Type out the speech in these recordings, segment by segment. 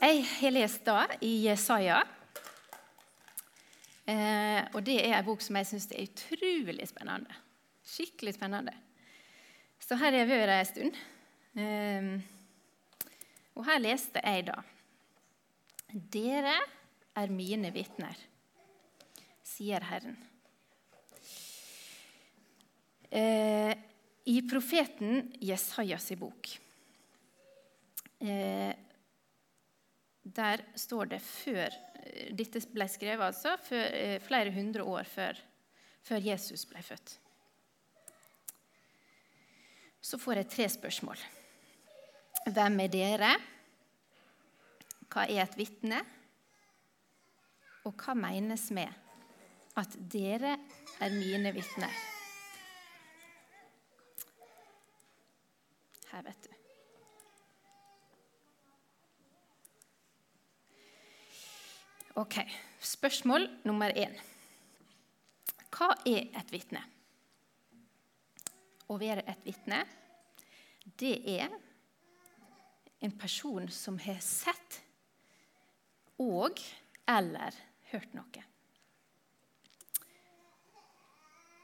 Jeg har lest da i Jesaja. Eh, og det er en bok som jeg syns er utrolig spennende. Skikkelig spennende. Så her har jeg vært en stund. Eh, og her leste jeg da Dere er mine vitner, sier Herren. Eh, I profeten Jesajas bok eh, der står det før Dette ble skrevet altså eh, flere hundre år før, før, Jesus ble født. Så får jeg tre spørsmål. Hvem er dere? Hva er et vitne? Og hva menes med at dere er mine vitner? Her, vet du. Ok, Spørsmål nummer én. Hva er et vitne? Å være et vitne, det er en person som har sett og eller hørt noe.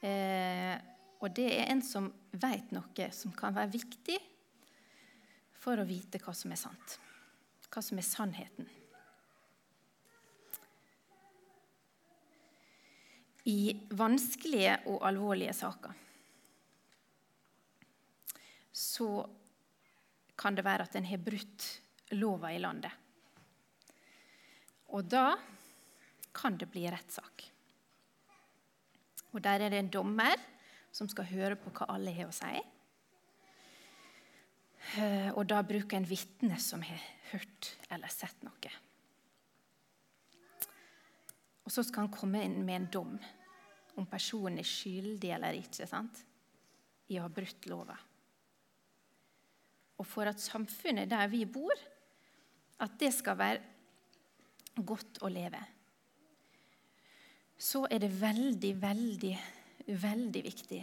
Eh, og det er en som vet noe som kan være viktig for å vite hva som er sant, hva som er sannheten. I vanskelige og alvorlige saker, så kan det være at en har brutt lova i landet. Og da kan det bli rettssak. Og Der er det en dommer som skal høre på hva alle har å si. Eh, og da bruker en vitne som har hørt eller sett noe. Og så skal han komme inn med en dom om personen er skyldig eller ikke sant? i å ha brutt loven. Og for at samfunnet der vi bor, at det skal være godt å leve, så er det veldig, veldig, veldig viktig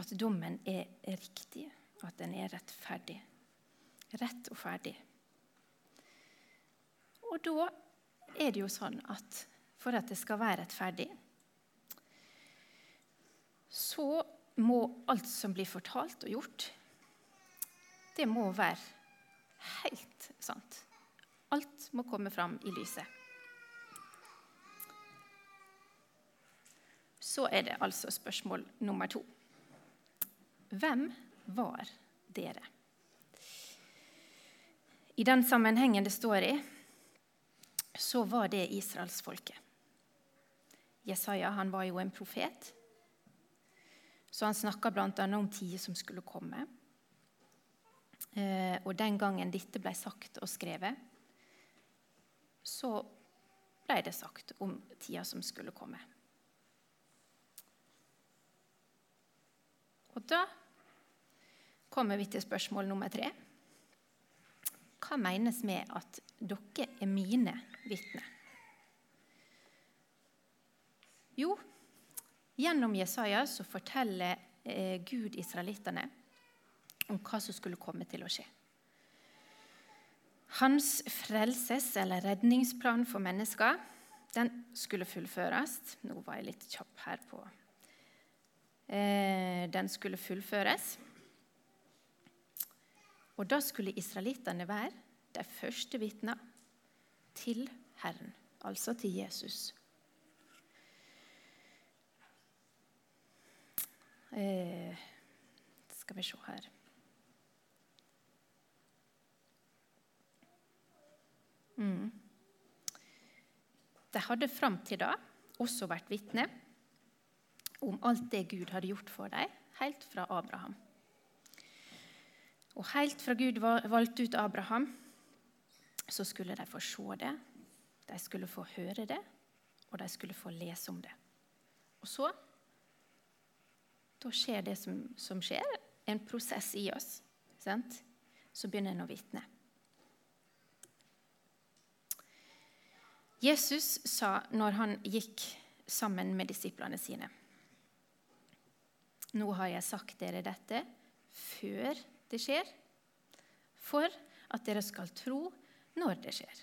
at dommen er riktig, at den er rettferdig. Rett og ferdig. Og da er det jo sånn at for at det skal være rettferdig, så må alt som blir fortalt og gjort, det må være helt sant. Alt må komme fram i lyset. Så er det altså spørsmål nummer to. Hvem var dere? I den sammenhengen det står i, så var det israelsfolket. Jesaja han var jo en profet, så han snakka bl.a. om tider som skulle komme. Eh, og den gangen dette ble sagt og skrevet, så ble det sagt om tida som skulle komme. Og da kommer vi til spørsmål nummer tre. Hva menes med at dere er mine vitner? Jo, gjennom Jesaja så forteller eh, Gud israelittene om hva som skulle komme til å skje. Hans frelses- eller redningsplan for mennesker den skulle fullføres. Nå var jeg litt kjapp her på eh, Den skulle fullføres. Og da skulle israelittene være de første vitner til Herren, altså til Jesus. Eh, skal vi se her mm. De hadde fram til da også vært vitne om alt det Gud hadde gjort for dem, helt fra Abraham. Og helt fra Gud valgte ut Abraham, så skulle de få se det, de skulle få høre det, og de skulle få lese om det. Og så da skjer det som, som skjer, en prosess i oss. Sant? Så begynner en å vitne. Jesus sa når han gikk sammen med disiplene sine Nå har jeg sagt dere dette før det skjer, for at dere skal tro når det skjer.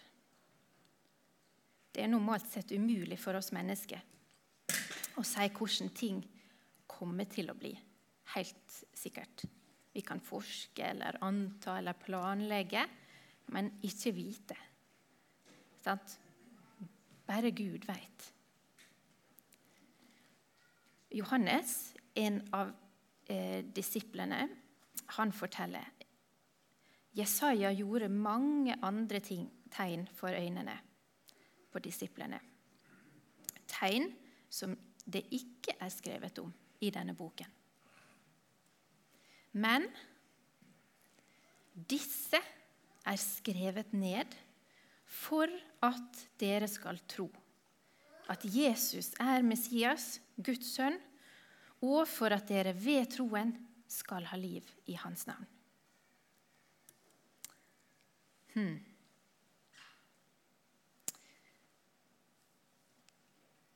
Det er normalt sett umulig for oss mennesker å si hvordan ting kommer til å bli. Helt sikkert. Vi kan forske eller anta eller planlegge, men ikke vite. Sant? Bare Gud veit. Johannes, en av eh, disiplene, han forteller Jesaja gjorde mange andre ting, tegn for øynene på disiplene. Tegn som det ikke er skrevet om i denne boken. Men disse er skrevet ned for at dere skal tro at Jesus er Messias, Guds sønn, og for at dere ved troen skal ha liv i hans navn. Hmm.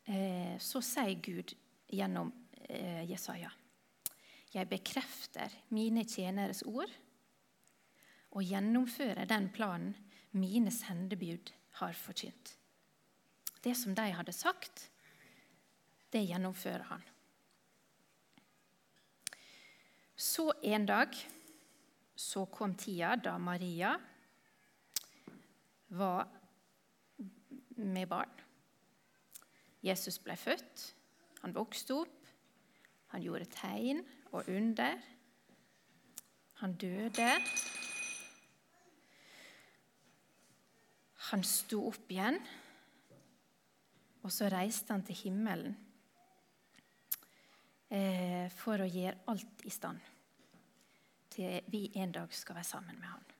Eh, så sier Gud gjennom Jesaja Jeg bekrefter mine tjeneres ord og gjennomfører den planen mine sendebud har forkynt. Det som de hadde sagt, det gjennomfører han. Så en dag så kom tida da Maria var med barn. Jesus ble født, han vokste opp, han gjorde tegn og under. Han døde. Han sto opp igjen, og så reiste han til himmelen eh, for å gjøre alt i stand til vi en dag skal være sammen med han.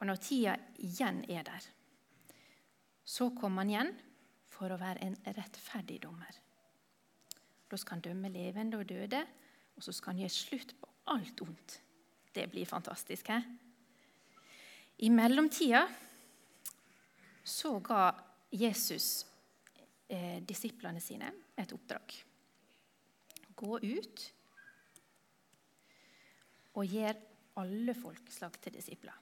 Og når tida igjen er der, så kommer han igjen for å være en rettferdig dommer. Da skal han dømme levende og døde, og så skal han gjøre slutt på alt ondt. Det blir fantastisk. He? I mellomtida så ga Jesus eh, disiplene sine et oppdrag. Gå ut og gjør alle folkeslag til disipler.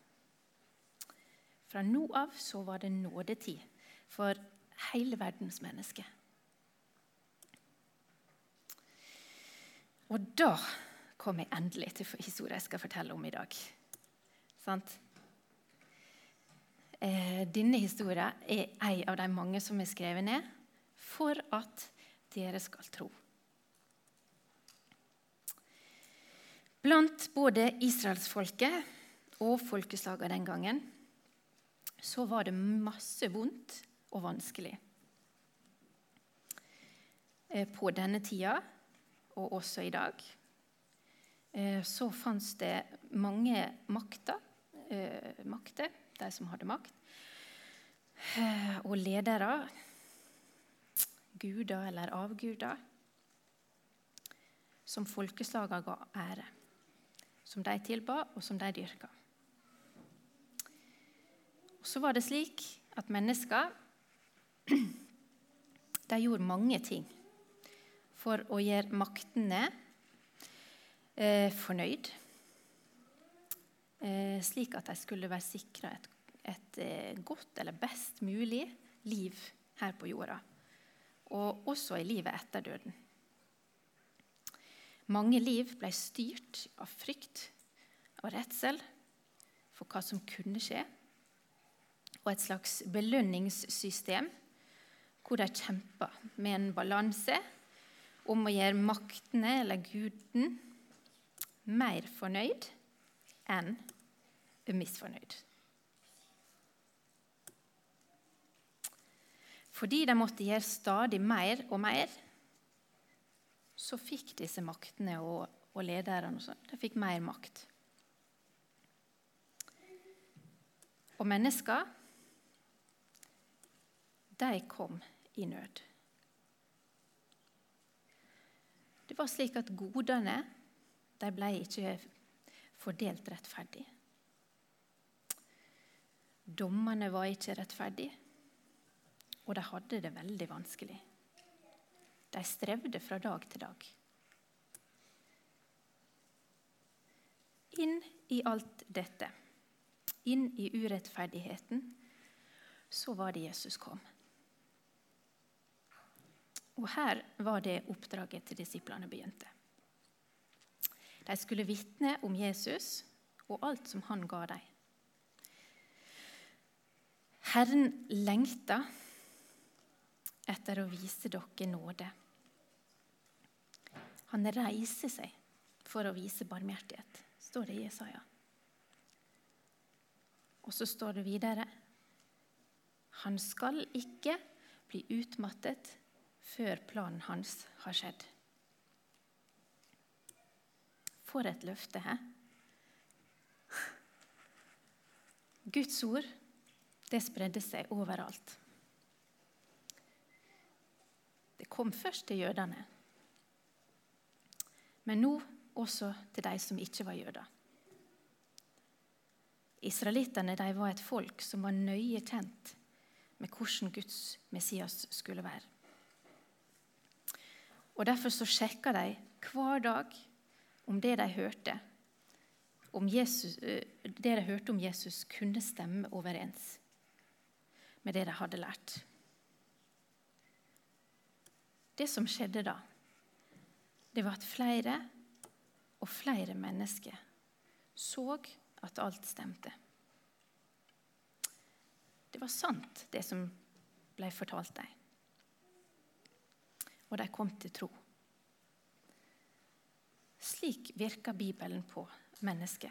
Fra nå av så var det nådetid for hele verdens mennesker. Og da kom jeg endelig til historien jeg skal fortelle om i dag. Sant? Eh, denne historien er en av de mange som er skrevet ned for at dere skal tro. Blant både israelsfolket og folkeslagene den gangen så var det masse vondt og vanskelig. Eh, på denne tida, og også i dag, eh, så fantes det mange makter, eh, makter, de som hadde makt, og ledere, guder eller avguder, som folkeslagene ga ære, som de tilba, og som de dyrka. Så var det slik at mennesker de gjorde mange ting for å gjøre maktene eh, fornøyd, eh, slik at de skulle være sikra et, et eh, godt eller best mulig liv her på jorda, og også i livet etter døden. Mange liv ble styrt av frykt og redsel for hva som kunne skje, og et slags belønningssystem hvor de kjempa med en balanse om å gjøre maktene eller guden mer fornøyd enn misfornøyd. Fordi de måtte gjøre stadig mer og mer, så fikk disse maktene og, og lederne og sånn, de fikk mer makt. Og mennesker, de kom i nød. Det var slik at godene de ble ikke fordelt rettferdig. Dommene var ikke rettferdige, og de hadde det veldig vanskelig. De strevde fra dag til dag. Inn i alt dette inn i urettferdigheten, så var det Jesus kom. Og her var det oppdraget til disiplene begynte. De skulle vitne om Jesus og alt som han ga dem. Herren lengta etter å vise dere nåde. Han reiser seg for å vise barmhjertighet, står det i Jesaja. Og så står det videre Han skal ikke bli utmattet før planen hans har skjedd. For et løfte, hæ? Guds ord, det spredde seg overalt. Det kom først til jødene, men nå også til de som ikke var jøder. Israelittene var et folk som var nøye kjent med hvordan Guds Messias skulle være. Og Derfor så sjekka de hver dag om det de hørte om Jesus, det de hørte om Jesus, kunne stemme overens med det de hadde lært. Det som skjedde da, det var at flere og flere mennesker så at alt stemte. Det var sant, det som ble fortalt dem. Og de kom til tro. Slik virker Bibelen på mennesket.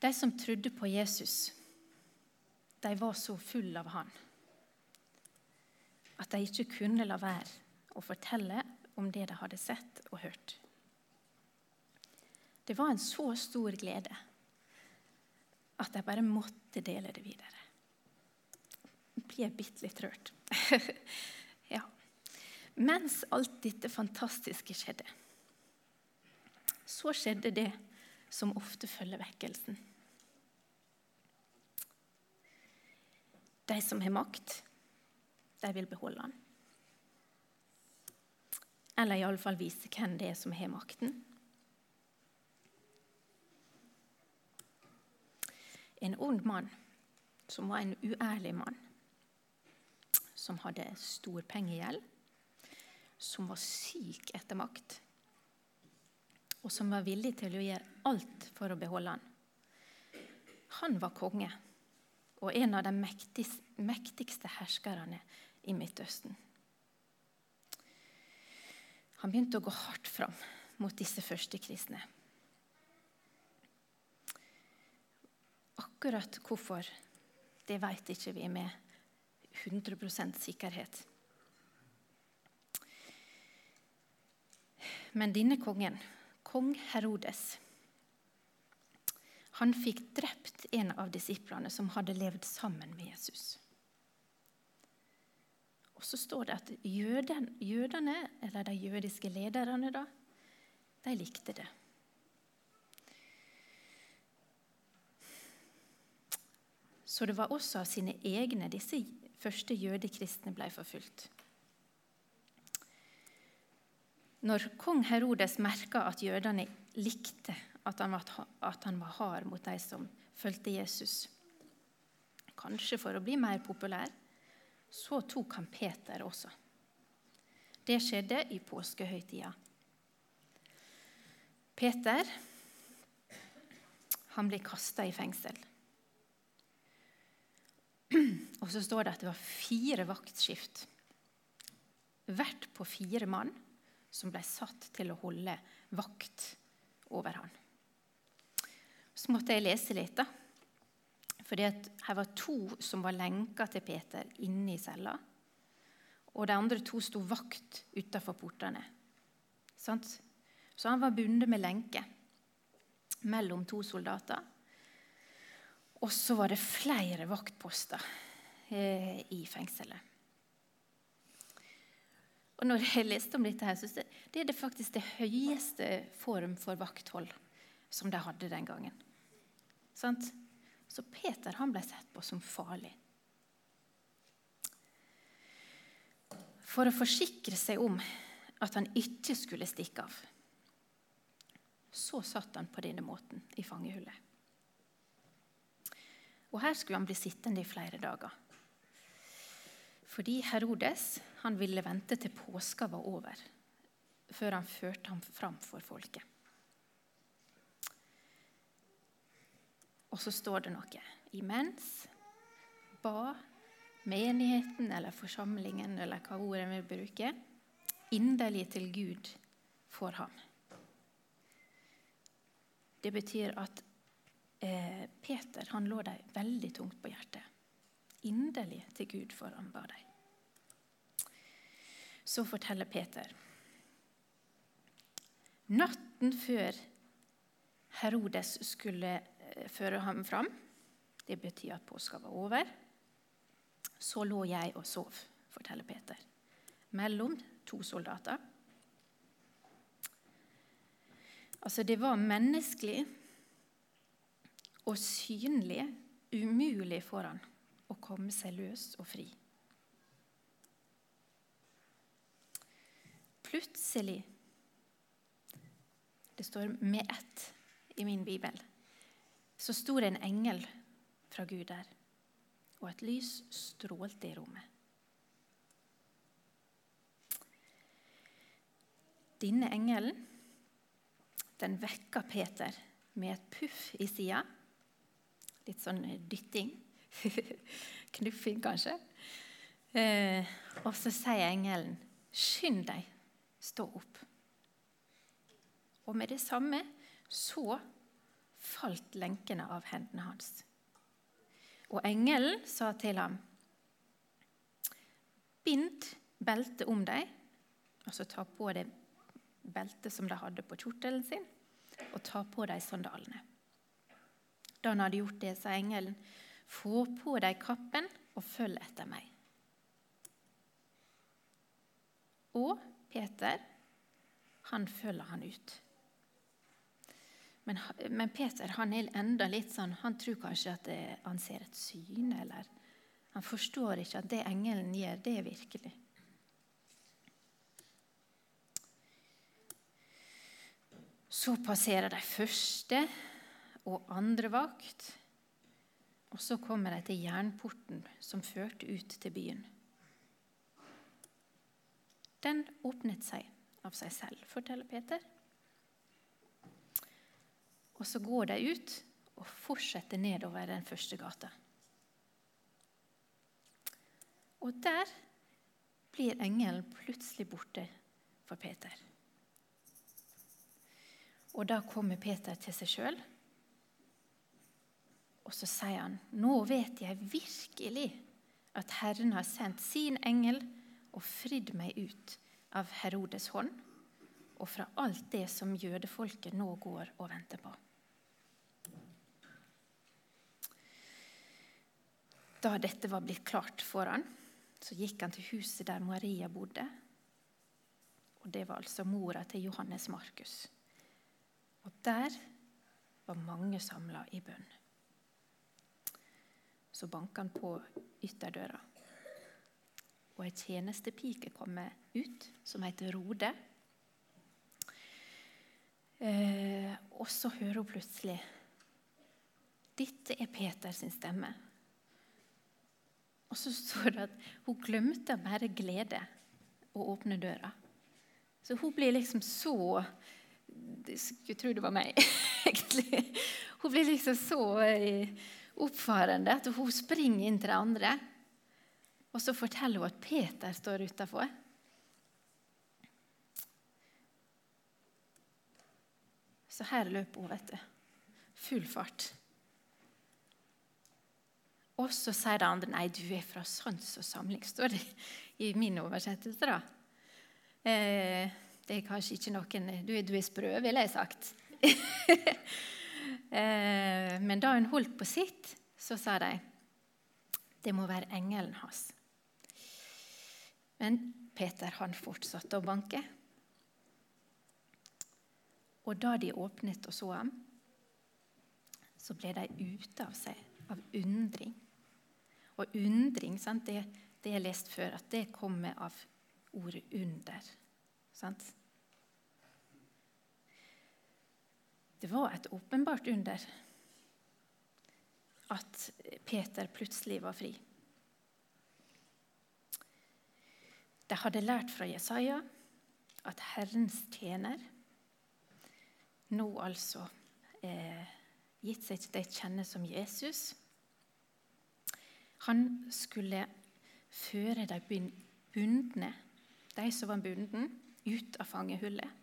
De som trodde på Jesus, de var så fulle av han at de ikke kunne la være å fortelle om det de hadde sett og hørt. Det var en så stor glede at de bare måtte dele det videre. Jeg blir bitte litt rørt. ja. Mens alt dette fantastiske skjedde, så skjedde det som ofte følger vekkelsen. De som har makt, de vil beholde den. Eller iallfall vise hvem det er som har makten. En ond mann, som var en uærlig mann, som hadde stor pengegjeld, som var syk etter makt, og som var villig til å gjøre alt for å beholde han. Han var konge og en av de mektigste herskerne i Midtøsten. Han begynte å gå hardt fram mot disse første kristne. Akkurat hvorfor, det vet ikke vi med 100% sikkerhet. Men denne kongen, kong Herodes, han fikk drept en av disiplene som hadde levd sammen med Jesus. Og så står det at jødene, jødene eller de jødiske lederne, da, de likte det. Så det var også av sine egne disse første jødekristne ble forfulgt. Når kong Herodes merka at jødene likte at han, var, at han var hard mot de som fulgte Jesus, kanskje for å bli mer populær, så tok han Peter også. Det skjedde i påskehøytida. Peter han ble kasta i fengsel. Og så står det at det var fire vaktskift, hvert på fire mann, som ble satt til å holde vakt over han. Så måtte jeg lese litt, da. For her var to som var lenka til Peter inne i cella. Og de andre to sto vakt utafor portene. Så han var bundet med lenke mellom to soldater. Og så var det flere vaktposter eh, i fengselet. Og når jeg leste om dette, her, så er det faktisk det høyeste form for vakthold som de hadde den gangen. Sant? Så Peter han ble sett på som farlig. For å forsikre seg om at han ikke skulle stikke av, så satt han på denne måten i fangehullet. Og her skulle han bli sittende i flere dager. Fordi Herodes han ville vente til påska var over, før han førte ham fram for folket. Og så står det noe. Imens ba menigheten eller forsamlingen, eller hva ordet vi bruker, inderlig til Gud for ham. Det betyr at eh, Peter han lå dem veldig tungt på hjertet. Inderlig til Gud for han ba dem. Så forteller Peter. Natten før Herodes skulle eh, føre ham fram, det betyr at påska var over, så lå jeg og sov, forteller Peter, mellom to soldater. Altså, det var menneskelig og synlig umulig for han å komme seg løs og fri. Plutselig Det står 'med ett' i min bibel. Så sto det en engel fra Gud der, og et lys strålte i rommet. Denne engelen den vekka Peter med et puff i sida. Litt sånn dytting. Knuffing, kanskje. Eh, og så sier engelen, 'Skynd deg, stå opp'. Og med det samme så falt lenkene av hendene hans. Og engelen sa til ham, 'Bind beltet om deg', altså ta på deg beltet som de hadde på kjortelen sin, og ta på deg sandalene. Da han hadde gjort det, sa engelen, 'Få på deg kappen og følg etter meg.' Og Peter, han følger han ut. Men, men Peter han er enda litt sånn, han tror kanskje at det, han ser et syn. eller Han forstår ikke at det engelen gjør, det er virkelig. Så passerer de første og andre vakt. Og så kommer de til jernporten som førte ut til byen. Den åpnet seg av seg selv, forteller Peter. Og så går de ut og fortsetter nedover den første gata. Og der blir engelen plutselig borte for Peter. Og da kommer Peter til seg sjøl, og så sier han, 'Nå vet jeg virkelig at Herren har sendt sin engel og fridd meg ut av Herodes hånd' og fra alt det som jødefolket nå går og venter på. Da dette var blitt klart for han, så gikk han til huset der Maria bodde. Og Det var altså mora til Johannes Markus. Og der var mange samla i bønn. Så banker han på ytterdøra. Og ei tjenestepike kommer ut, som heter Rode. Eh, og så hører hun plutselig Dette er Peter sin stemme. Og så står det at hun glemte bare glede å åpne døra. Så hun blir liksom så jeg skulle tro det var meg, egentlig. Hun blir liksom så eh, oppfarende at hun springer inn til de andre. Og så forteller hun at Peter står utafor. Så her løper hun, vet du. Full fart. Og så sier de andre nei, du er fra Sans og Samling, står det i min oversettelse. da. Eh, det er kanskje ikke noen Du du er sprø, ville jeg sagt. Eh, men da hun holdt på sitt, så sa de det må være engelen hans. Men Peter han fortsatte å banke. Og da de åpnet og så ham, så ble de ute av seg av undring. Og undring, sant, det, det jeg lest før, at det kommer av ordet 'under'. Sant? Det var et åpenbart under at Peter plutselig var fri. De hadde lært fra Jesaja at Herrens tjener nå altså eh, gitt seg til de kjenne som Jesus. Han skulle føre de bundne, de som var bundne, ut av fangehullet.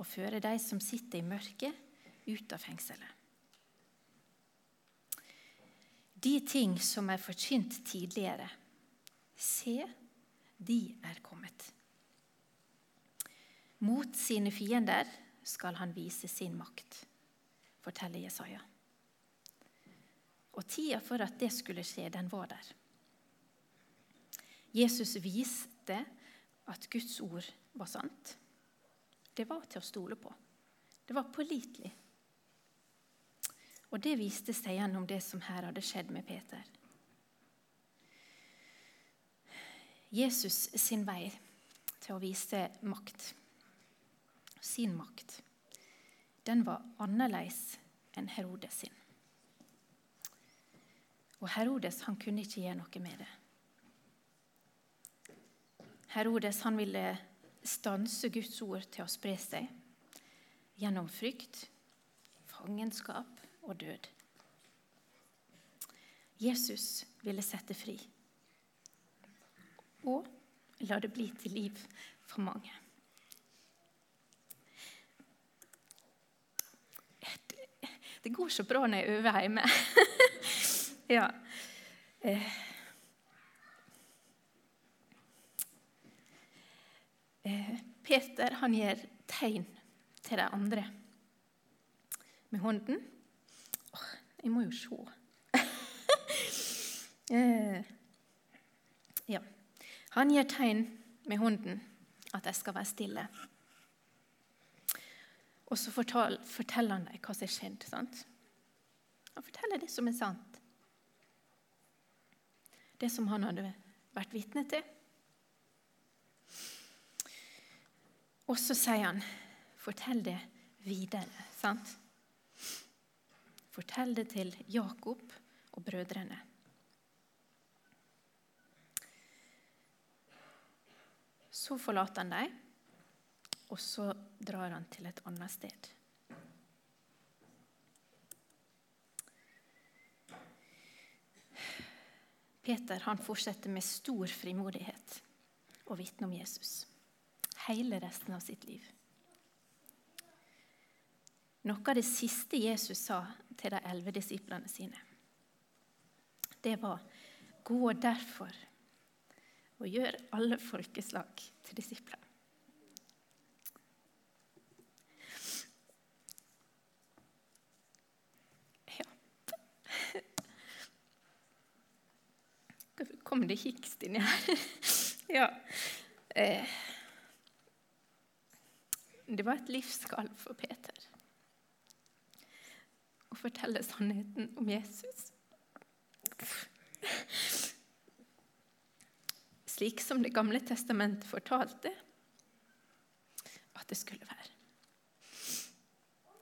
Og føre de som sitter i mørket, ut av fengselet. De ting som er forkynt tidligere, se, de er kommet. Mot sine fiender skal han vise sin makt, forteller Jesaja. Og tida for at det skulle skje, den var der. Jesus viste at Guds ord var sant. Det var til å stole på. Det var pålitelig. Og det viste seg gjennom det som her hadde skjedd med Peter. Jesus sin vei til å vise makt, sin makt, den var annerledes enn Herodes sin. Og Herodes han kunne ikke gjøre noe med det. Herodes han ville stanse Guds ord til å spre seg gjennom frykt, fangenskap og død. Jesus ville sette fri og la det bli til liv for mange. Det går så bra når jeg øver hjemme. ja. Eh. Eh, Peter han gir tegn til de andre med hånden. Åh, jeg må jo se. eh, ja. Han gir tegn med hånden at de skal være stille. Og så forteller han dem hva som er skjedd. Sant? Han forteller det som er sant. Det som han hadde vært vitne til. Og så sier han, 'Fortell det videre.' sant? Fortell det til Jakob og brødrene. Så forlater han dem, og så drar han til et annet sted. Peter han fortsetter med stor frimodighet å vitne om Jesus hele resten av sitt liv. Noe av det siste Jesus sa til de elleve disiplene sine, det var Gå derfor og gjør alle folkeslag til disipler. Ja Hvorfor kom det hikst inni her? ja. Det var et livskall for Peter å fortelle sannheten om Jesus. Slik som Det gamle testamentet fortalte at det skulle være.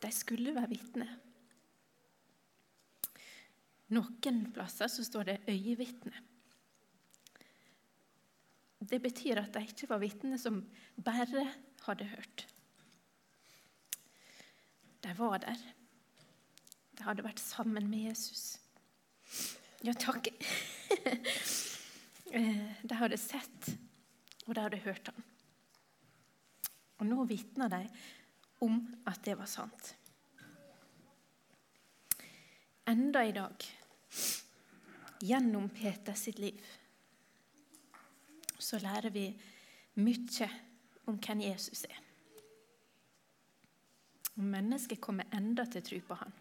De skulle være vitner. Noen plasser så står det 'øyevitne'. Det betyr at de ikke var vitner som bare hadde hørt. De var der. De hadde vært sammen med Jesus. Ja, takk. Eh, de hadde sett, og de hadde hørt ham. Og nå vitner de om at det var sant. Enda i dag, gjennom Peter sitt liv, så lærer vi mye om hvem Jesus er. Og mennesket kommer enda til tro på han.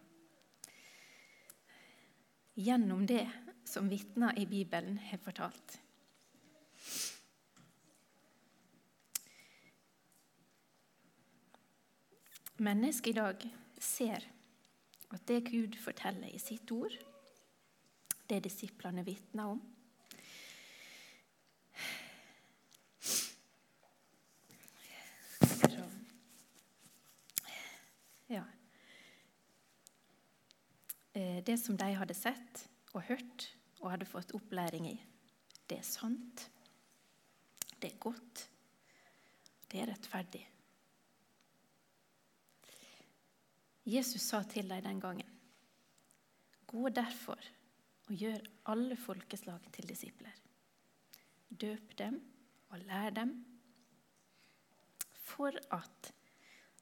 Gjennom det som vitner i Bibelen har fortalt. Mennesket i dag ser at det Gud forteller i sitt ord, det disiplene vitner om, Ja. eh, det som de hadde sett og hørt og hadde fått opplæring i, det er sant, det er godt, det er rettferdig. Jesus sa til dem den gangen.: Gå derfor og gjør alle folkeslag til disipler. Døp dem og lær dem, for at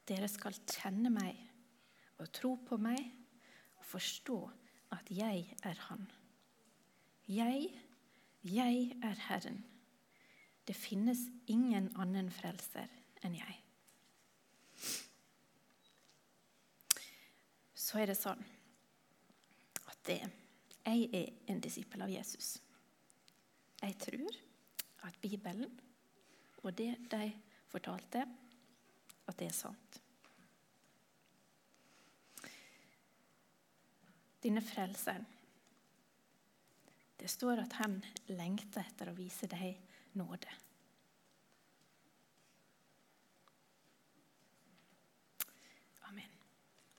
dere skal kjenne meg og tro på meg forstå at jeg er Han. Jeg, jeg er Herren. Det finnes ingen annen frelser enn jeg. Så er det sånn at det, jeg er en disippel av Jesus. Jeg tror at Bibelen og det de fortalte, at det er sant. Denne frelseren Det står at han lengter etter å vise deg nåde.